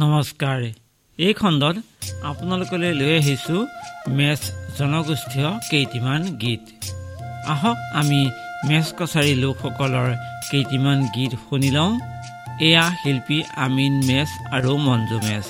নমস্কাৰ। এই খণ্ডত আপোনালোকলৈ লৈ আহিছোঁ মেচ জনগোষ্ঠীয় কেইটিমান গীত। আহক আমি মেচ কছাৰী লোকসকলৰ কেইটিমান গীত শুনি লওঁ। এয়া শিল্পী আমিন মেচ আৰু মঞ্জু মেচ।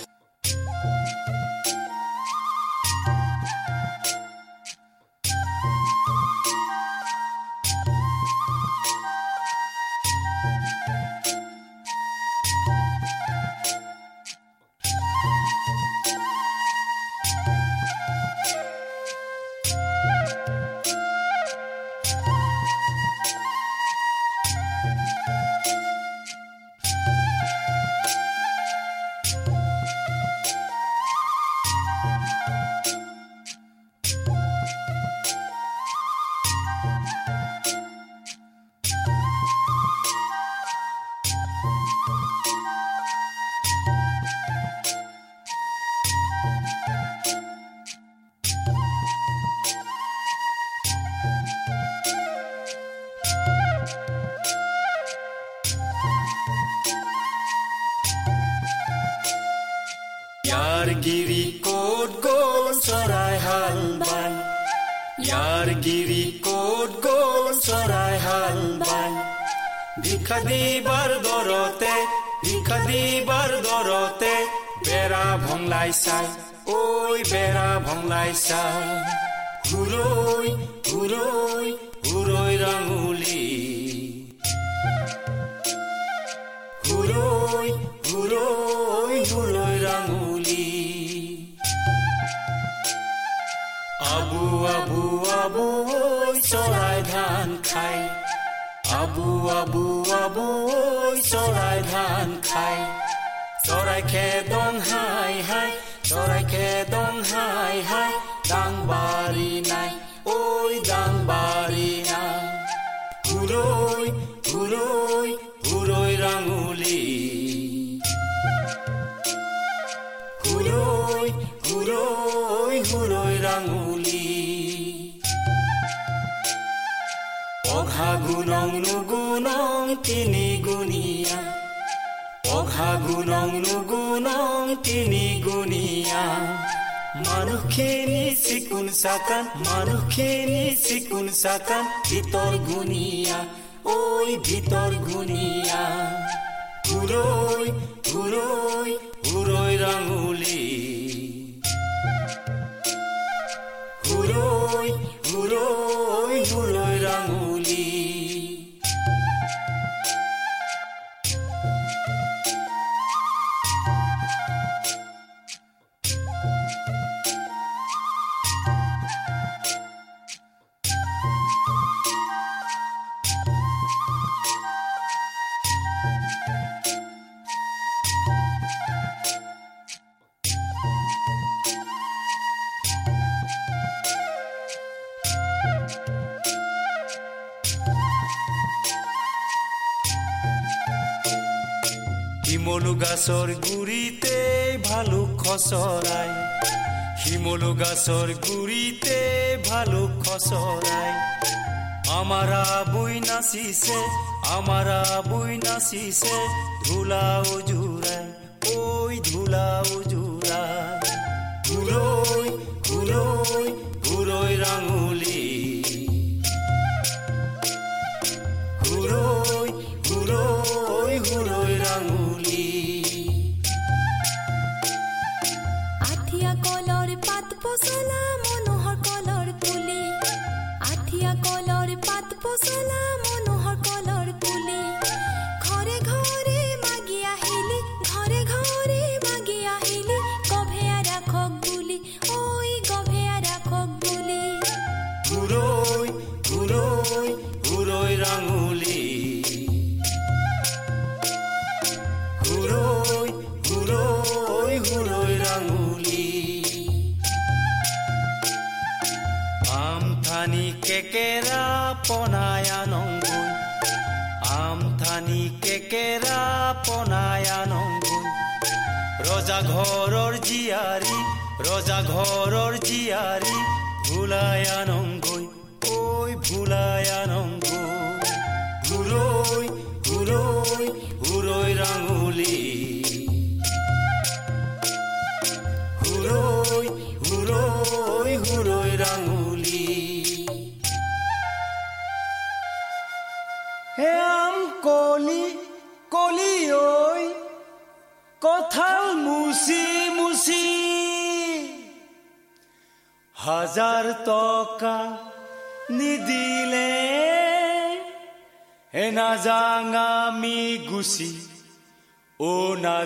ক'ত গ'ল চৰাই হাল বাই ভিক্ষা ভিক্ষা বেৰা ভংলাই চাই ঐ ভংলাই হুৰৈ হুৰৈ হুৰৈ ৰাঙুলি হুৰৈ হুৰৈ হুৰৈ ৰাঙুলি আবু চৰাই ধান খাই। আবু আবু আবু চৰাই ধান খাই। চৰাই খেদং হাই হাই চৰাই খেদং হাই হাই ডাংবাৰী নাই ঐ ডাংবাৰী নাই। হুৰৈ হুৰৈ হুৰৈ ৰাঙুলি হুৰৈ হুৰৈ হুৰৈ ৰাঙুলি গুণং নুগুণং তিনি গুণীয়া পঘা গুণং নুগুণং তিনি গুণীয়া মানুহখিনি চিকুণ চাকান মানুহখিনি চিকুণ চাকান ভিতৰ গুণীয়া ঐ ভিতৰ গুণীয়া হুৰৈ হুৰৈ হুৰৈ ৰাঙুলি গাছর গুড়িতে ভালো খসরায় শিমল গাছর গুড়িতে ভালো খসরায় আমারা বই নাচিছে, আমারা বই নাচিছে, ধুলা উজু ঘৰৰ জীয়াৰী ৰজা ঘৰৰ জীয়াৰী ভুলায়া নংগুই ঐ ভুলায়া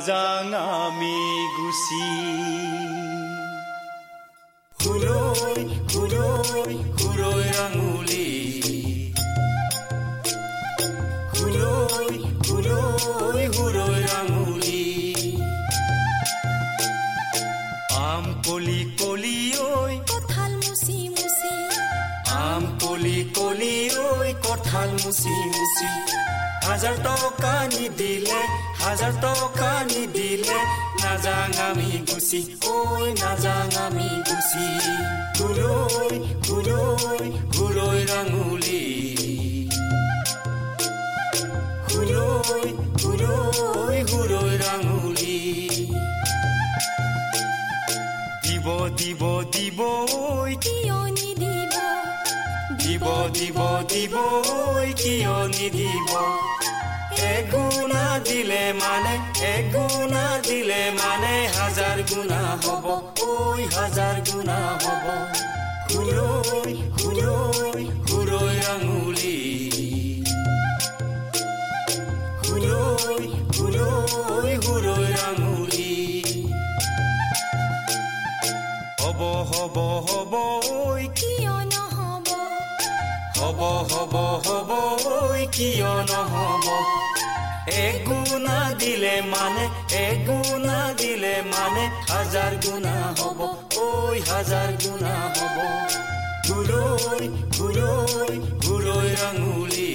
নাযাং আমি গুচি হুৰৈ হুৰৈ হুৰৈ ৰাঙুলি হুৰৈ হুৰৈ হুৰৈ ৰাঙুলি আম কলি কলি ঐ কঁঠাল মুচি মুচি আম কলি কলি ঐ কঁঠাল মুচি মুচি হাজাৰ টকা নিদিলে হাজাৰ টকা নিদিলে নাযাং আমি গুচি ঐ নাযাং আমি গুচি ঘূৰৈ ঘূৰৈ ঘূৰৈ ৰাঙুলি ঘূৰৈ ঘূৰৈ ঘূৰৈ ৰাঙুলি দিব দিব দিব ঐ কিয় নিদিব দিব দিব দিব ঐ কিয় নিদিব এগুণা দিলে মানে এগুণা দিলে মানে হাজাৰ গুণা হব ঐ হাজাৰ গুণা হব। ঘূৰৈ ঘূৰৈ ঘূৰৈ আঙুলি। ঘূৰৈ ঘূৰৈ ঘূৰৈ আঙুলি। হ'ব হ'ব হ'ব ঐ। কিয় হ'ব হ'ব হ'ব কিয় নহ'ব? এগুণা দিলে মানে এগুণা দিলে মানে হাজাৰ গুণা হ'ব ঐ হাজাৰ গুণা হ'ব। ঘূৰৈ ঘূৰৈ ঘূৰৈ আঙুলি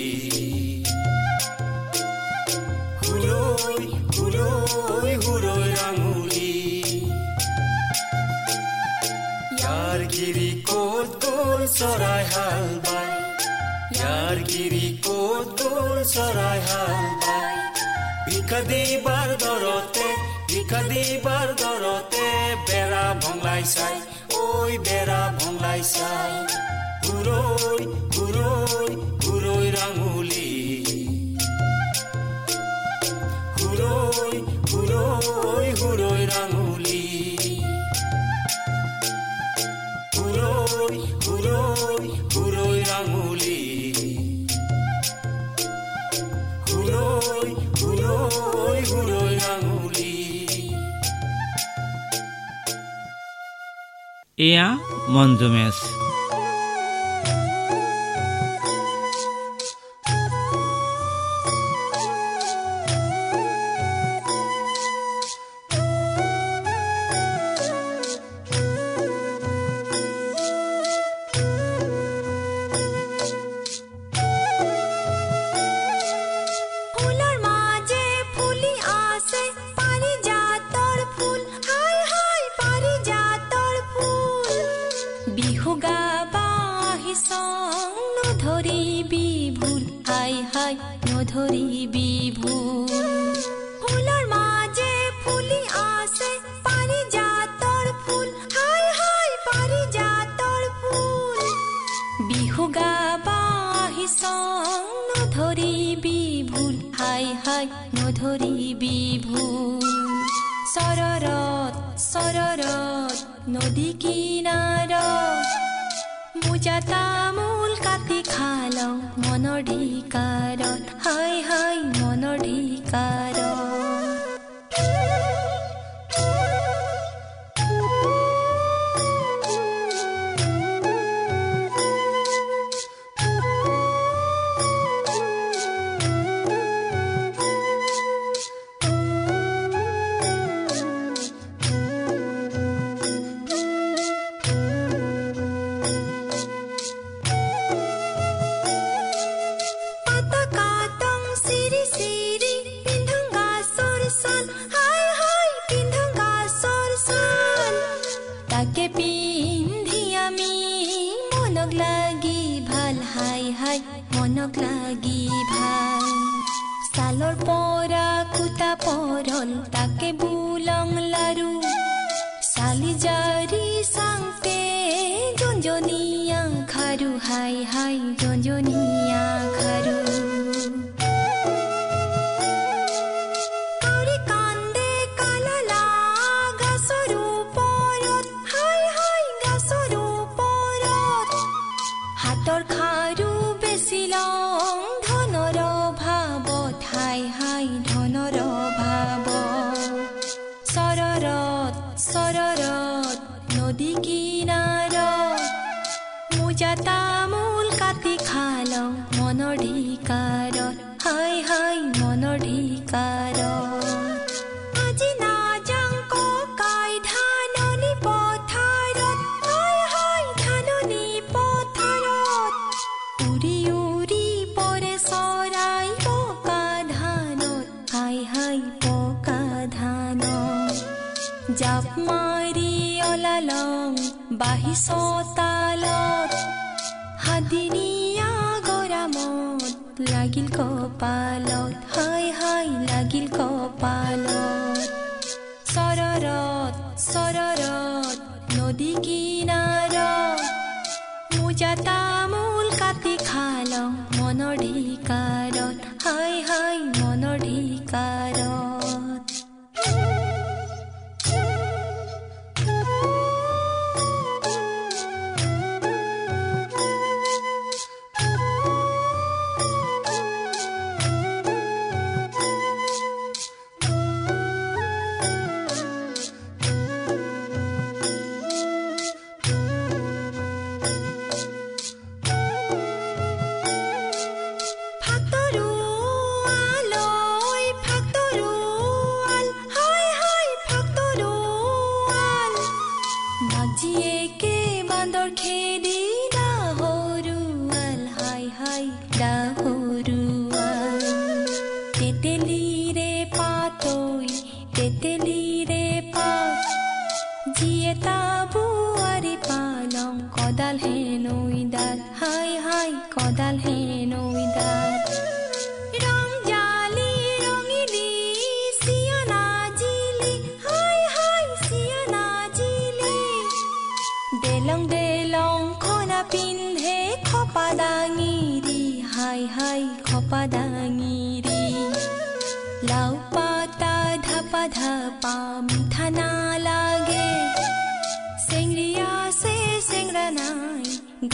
ঘূৰৈ ঘূৰৈ ঘূৰৈ আঙুলি ইয়াৰ গিৰি ক'ত গ'ল চৰাই হাল বাই? ইয়াৰ গিৰি ক'ত গ'ল চৰাই হাল বাই ভিক্ষা দিবাৰ দৰতে ভিক্ষা দিবাৰ দৰতে বেৰা ভংলাই চাই ঐ বেৰা ভংলাই চাই ঘূৰৈ ঘূৰৈ ঘূৰৈ ৰাঙুলি ঘূৰৈ ঘূৰৈ ঘূৰৈ ৰাঙুলি ঘূৰৈ ঘূৰৈ एया मन्जुमेश ফুল বিহু গাবা আহিছং নধৰিবি ভুল হাই হাই নধৰিবি ভুল ফুলৰ মাজে ফুলি আছে পাৰিজাতৰ ফুল হাই হাই পাৰিজাতৰ ফুল বিহু গাবা আহিছং নধৰিবি ভুল হাই হাই নধৰিবি ভুল চৰৰত চৰৰত নদী কিনাৰত মোজা তামোল কাটি খালওঁ মনৰ ধিকাৰত। হাই হাই মনৰ ধিকাৰত। ছালৰ পৰা কুটা পৰল তাকে বুলং লাৰু। চালি জাৰি চাংতে জঞ্জনীয়া খাৰু হাই হাই জঞ্জনীয়া খাৰু চোতালত হাদিনীয়া গৰামত লাগিল কপালত হাই হাই লাগিল কপালত চৰত চৰত নদী কিনাৰত মোজা তামোল কাটি খালং মনৰ ধিকাৰত হাই হাই মনৰ ধিকাৰত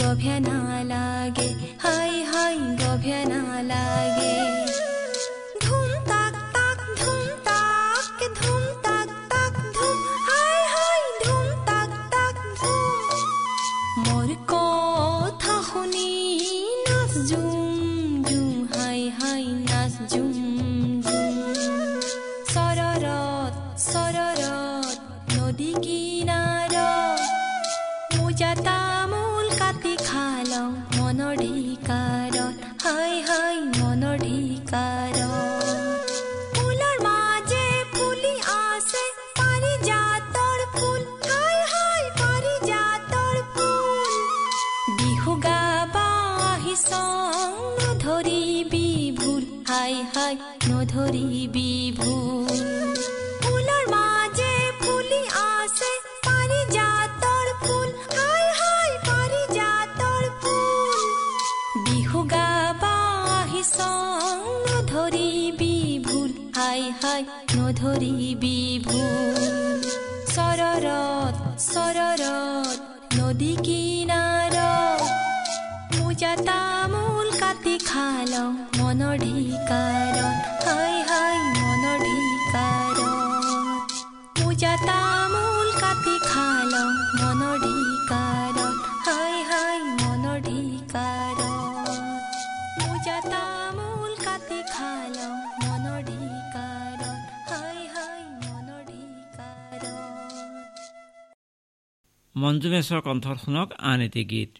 गोभ्यनागे हय हाय गोभ्यना लगे মঞ্জুমেশ্বৰ কণ্ঠত শুনক আন এটি গীত।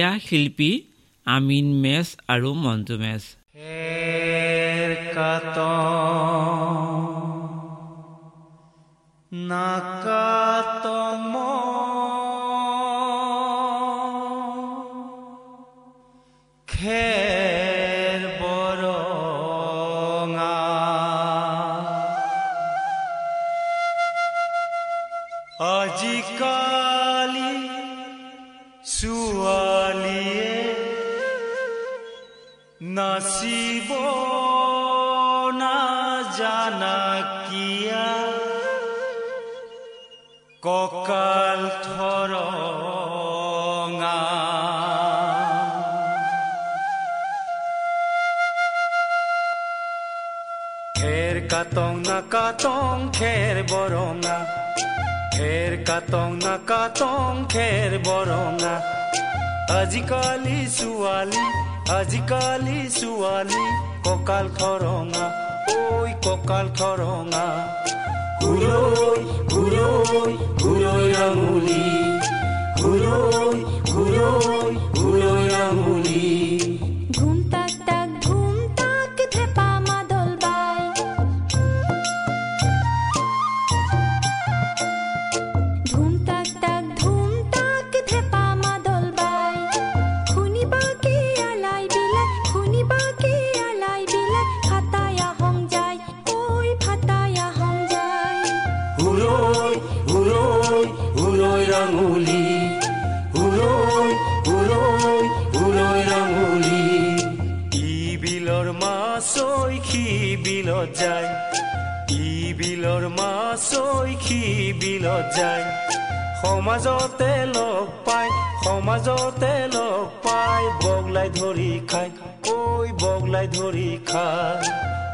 সেয়া শিল্পী আমিন মেচ আৰু মঞ্জু মেচ নাকা কাতং না কাতং, খের বরং না। খের কাতং না কাতং, খের বরং আজিকালি সুয়ালি আজিকালি সুয়ালি, কঁকাল খরঙা, ওই কঁকাল খরঙা। ঘুরোই ঘুরোই ঘুরোই আঙুলি ঘুরোই ঘুরোই সমাজতে লগ পাই সমাজতেলো পাই বগলাই ধৰি খাই ঐ বগলাই ধৰি খাই।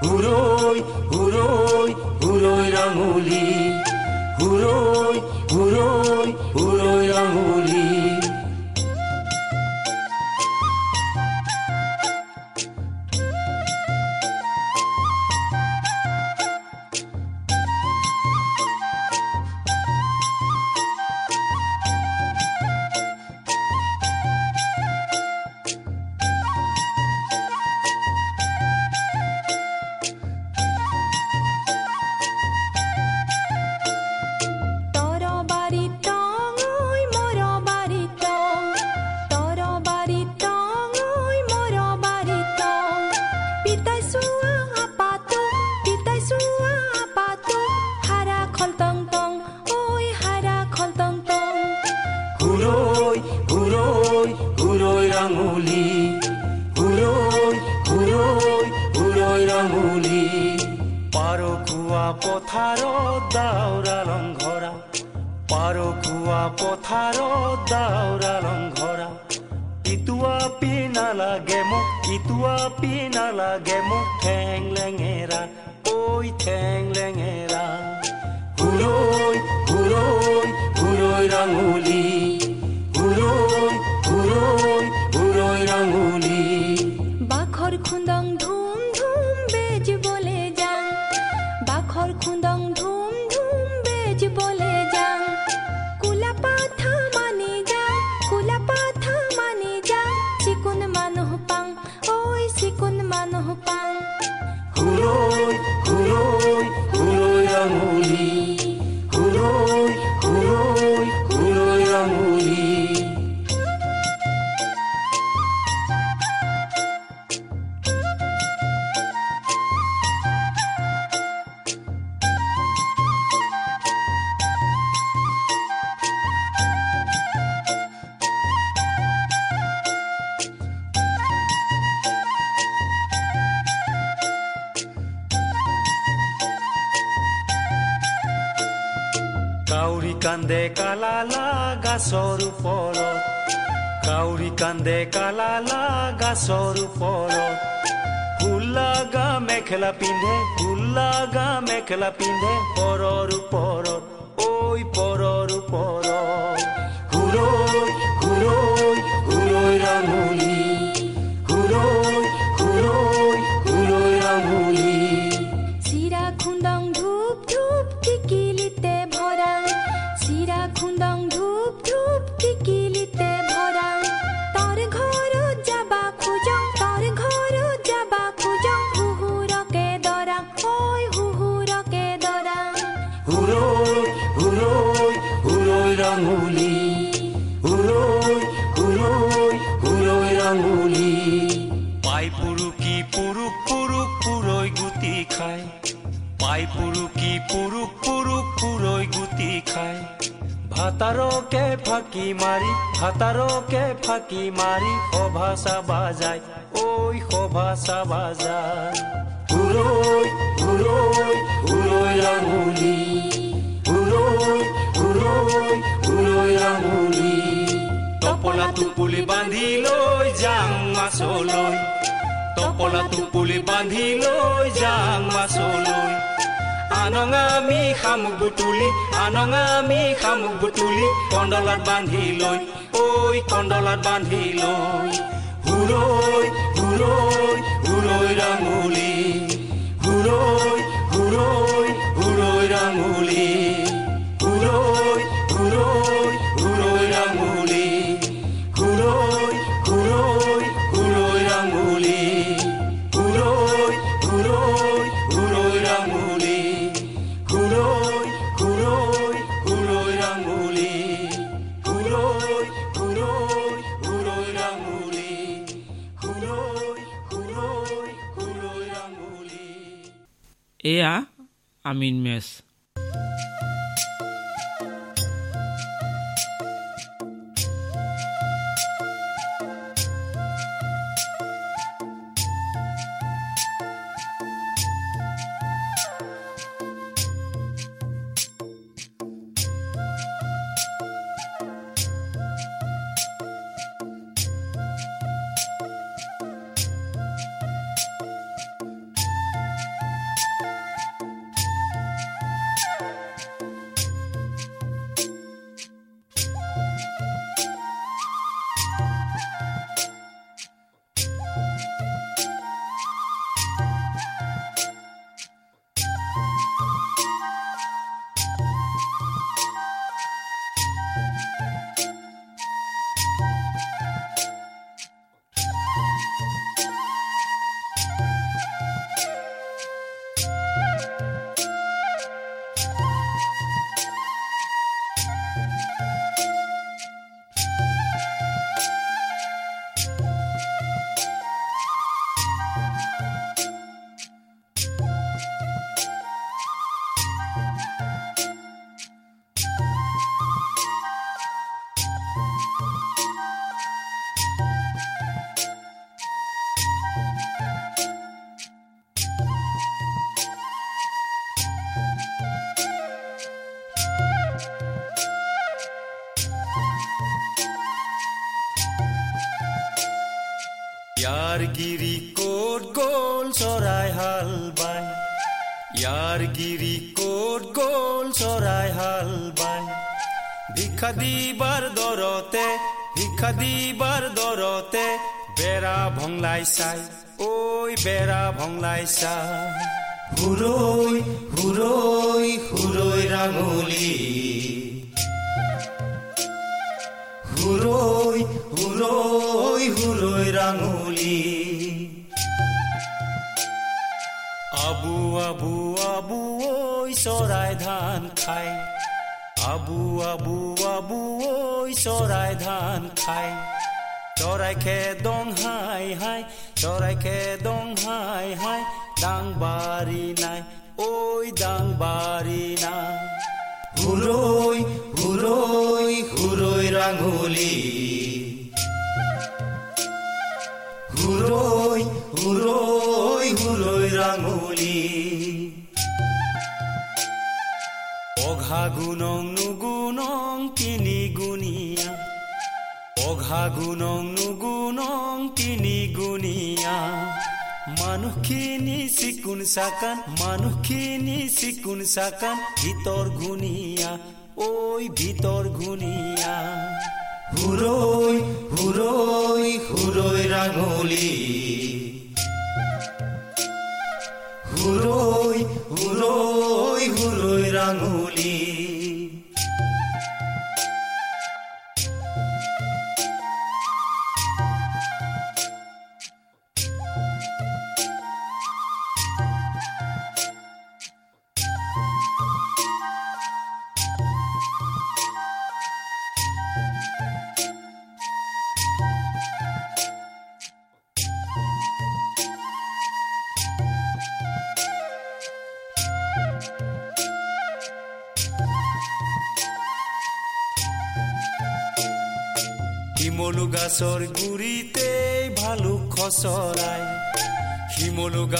হুৰৈ হুৰৈ হুৰৈ ৰাঙলী হুৰৈ হুৰৈ হুৰৈ ৰাঙলী। Que pinde, pende, hula game que la pende, pororu pororu. কাতাৰকে ফাঁকি মাৰি সভা চাবা যায় ঐ সভা চাবা যায়ুলি টপলা টুপুলি বান্ধি লৈ যাম মাছলৈ টপলা টুপুলি বান্ধি লৈ যাম মাছলৈ আনঙামি শামুক বুটুলি আনঙামি শামুক বুটুলি কণ্ডলত বান্ধি লৈ লৈ কণ্ডলাত বান্ধি লৈ হুৰৈ হুৰৈ হুৰৈ ৰাঙলী এয়া আমিন মেচ ভিক্ষা দিবাৰ দৰতে ভিক্ষা দিবাৰ দৰতে বেৰা ভংলাই চাই ঐ বেৰা ভংলাই চাই। হুৰৈ হুৰৈ হুৰৈ ৰাঙলী হুৰৈ হুৰৈ হুৰৈ ৰাঙলী আবু আবু আবু ঐ চৰাই ধান খাই আবু আবু আবু ঐ চৰাই ধান চৰাই খে দং হাই হাই চৰাই খে দং হাই হাই ডাং বাৰী নাই ঐ ডাং বাৰী নাই। হুৰৈ হুৰৈ হুৰৈ ৰাঙলী হুৰৈ হুৰৈ হুৰৈ ৰাঙলী অঘা গুণং তিনি গুণীয়া। অঘা গুণং নুগুণং তিনি গুণীয়া। মানুহখিনি চিকুণ চাকান মানুহখিনি চিকুণ চাকান ভিতৰ গুণীয়া ঐ ভিতৰ গুণীয়া। হুৰৈ হুৰৈ হুৰৈ ৰাঙলী। হুৰৈ হুৰৈ হুৰৈ ৰাঙলী।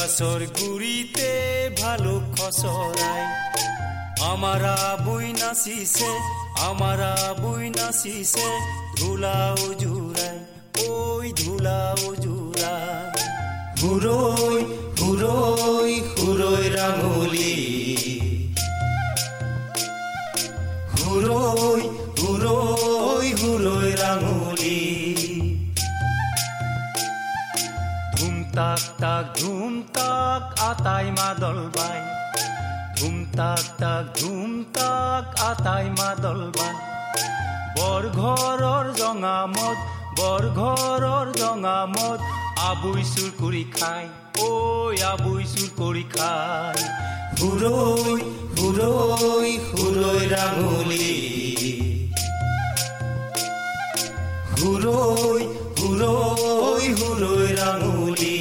শিমলু গাছৰ গুৰিতে ভালুক খচৰাই আমাৰ আবুই নাচিছে আমাৰ আবুই নাচিছে ধূলা উজুৰাই ঐ ধূলা উজুৰাই হুৰৈ হুৰৈ হুৰৈ ৰাঙলী হুৰৈ হুৰৈ হুৰৈ ৰাঙলী তাক তাক ধুম তাক আটাই মাদল বাই। ধুম তাক তাক ধুম তাক আটাই মাদল বাই। বৰ ঘৰৰ জঙামত বৰ ঘৰৰ জঙামত আবুই চুৰ কৰি খাই ঐ আবুই চুৰ কৰি খাই। হুৰৈ হুৰৈ হুৰৈ ৰাঙলী। হুৰৈ হুৰৈ হুৰৈ ৰাঙলী।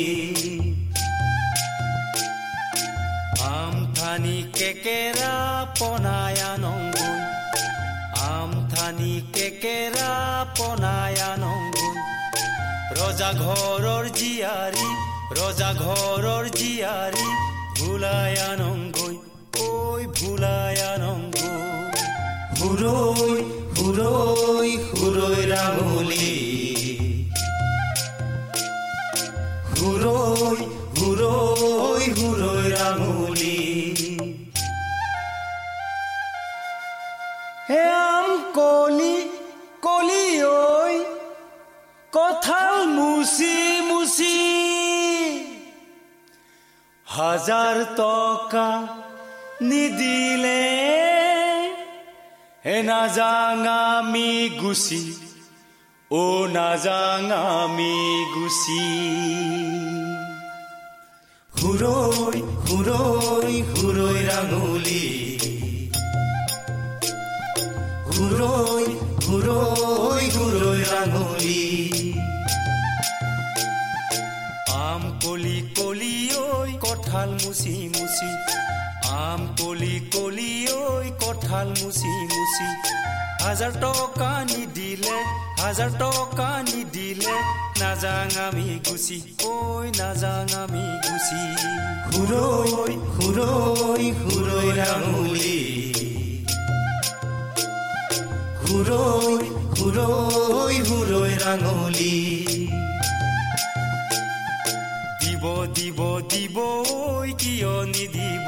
আমথানি কেকেৰা পনায়ানংগুই আমথানি কেকেৰা পনায়ানংগুই ৰজা ঘৰৰ জীয়াৰী ৰজা ঘৰৰ জীয়াৰী ভুলায়ানংগুই ঐ ভুলায়ানংগুই হুৰৈ হুৰৈ হুৰৈ ৰাঙলী হুৰৈ হুৰৈ হুৰৈ ৰাঙলী হাজাৰ টকা নিদিলে হে নাজাঙামি গুচি অ নাজাঙামি গুচি হুৰৈ হুৰৈ হুৰৈ ৰাঙলী হুৰৈ হুৰৈ হুৰৈ ৰাঙলী আম কলি কলি ঐ কঁঠাল মুচি মুচি আম কলি কলি ঐ কঁঠাল মুচি মুচি। হাজাৰ টকা নিদিলে হাজাৰ টকা নিদিলে নাযাং আমি গুচি ঐ নাযাং আমি গুচি। হুৰৈ হুৰৈ হুৰৈ ৰাঙলী। হুৰৈ হুৰৈ হুৰৈ ৰাঙলী। দিব দিব ঐ কিয় নিদিব?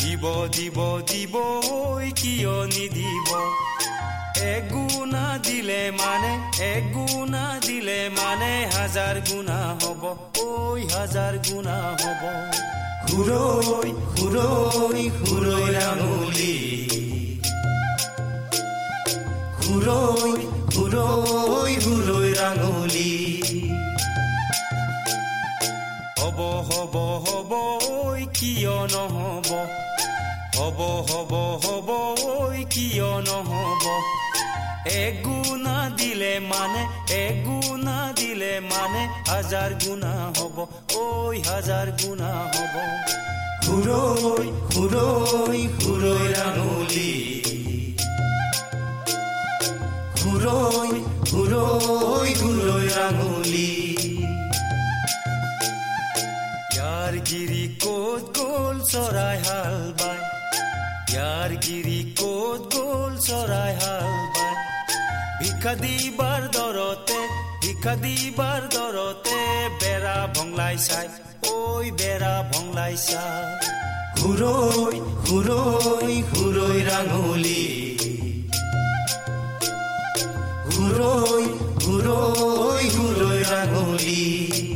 দিব দিব দিব কিয় নিদিব? এগুণা দিলে মানে এগুণা দিলে মানে হাজাৰ গুণা হ'ব ঐ হাজাৰ গুণা হ'ব। সুৰৈ সুৰৈ সুৰৈ ৰাঙলী সুৰৈ সুৰৈ সুৰৈ ৰাঙলী হ'ব হ'ব হ'ব ঐ কিয় নহ'ব? হ'ব হ'ব হ'ব ঐ কিয় নহ'ব? এগুণা দিলে মানে এগুণা দিলে মানে হাজাৰ গুণা হ'ব ঐ হাজাৰ গুণা হ'ব। সুৰৈ সুৰৈ সুৰৈ ৰাঙলী। সুৰৈ সুৰৈ সুৰৈ ৰাঙলী। গিৰি ক'ত গ'ল চৰাই হাল বাই ইয়াৰ গিৰি ক'ত গ'ল চৰাই হাল বাই ভিক্ষা দিবাৰ দৰতে ভিক্ষা দিবাৰ দৰতে বেৰা ভংলাই চাই ঐ বেৰা ভংলাই চাই সুৰৈ সুৰৈ সুৰৈ ৰাঙলী সুৰৈ সুৰৈ সুৰৈ ৰাঙলী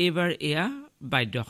এইবাৰ এয়া বাদ্য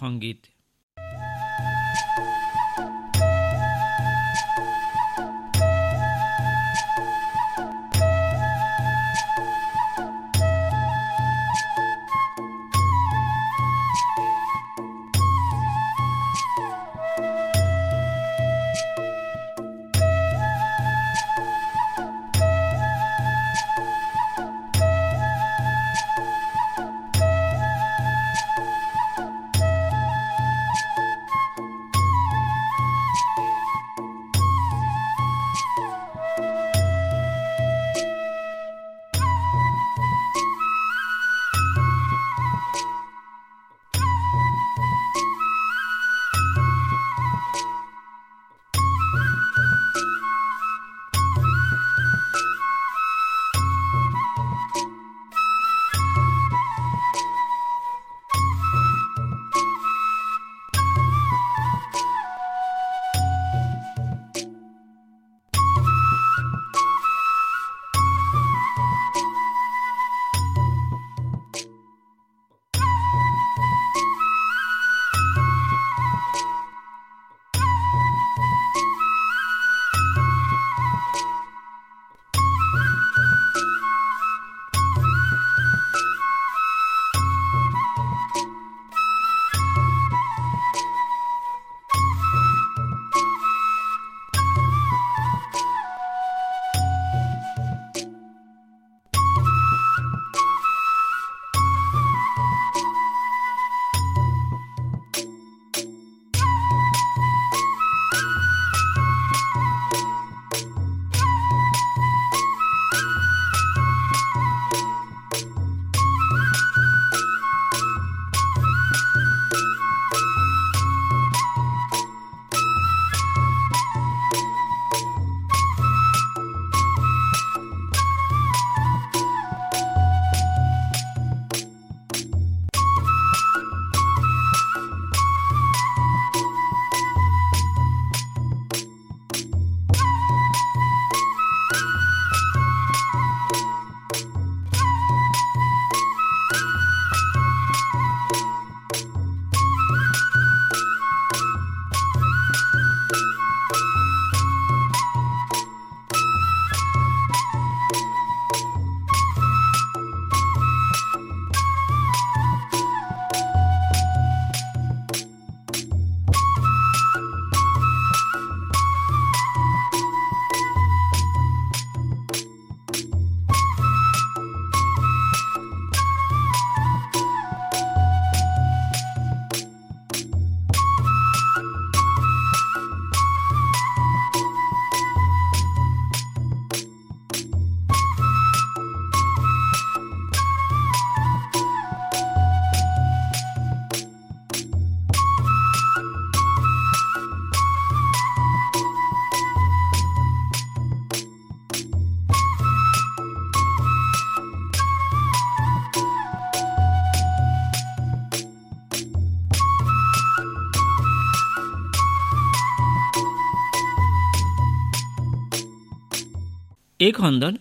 এই খণ্ডত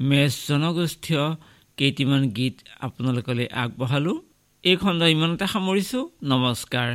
মেচ জনগোষ্ঠীয় কেইটিমান গীত আপোনালোকলৈ আগবঢ়ালোঁ। এই খণ্ড ইমানতে সামৰিছোঁ। নমস্কাৰ।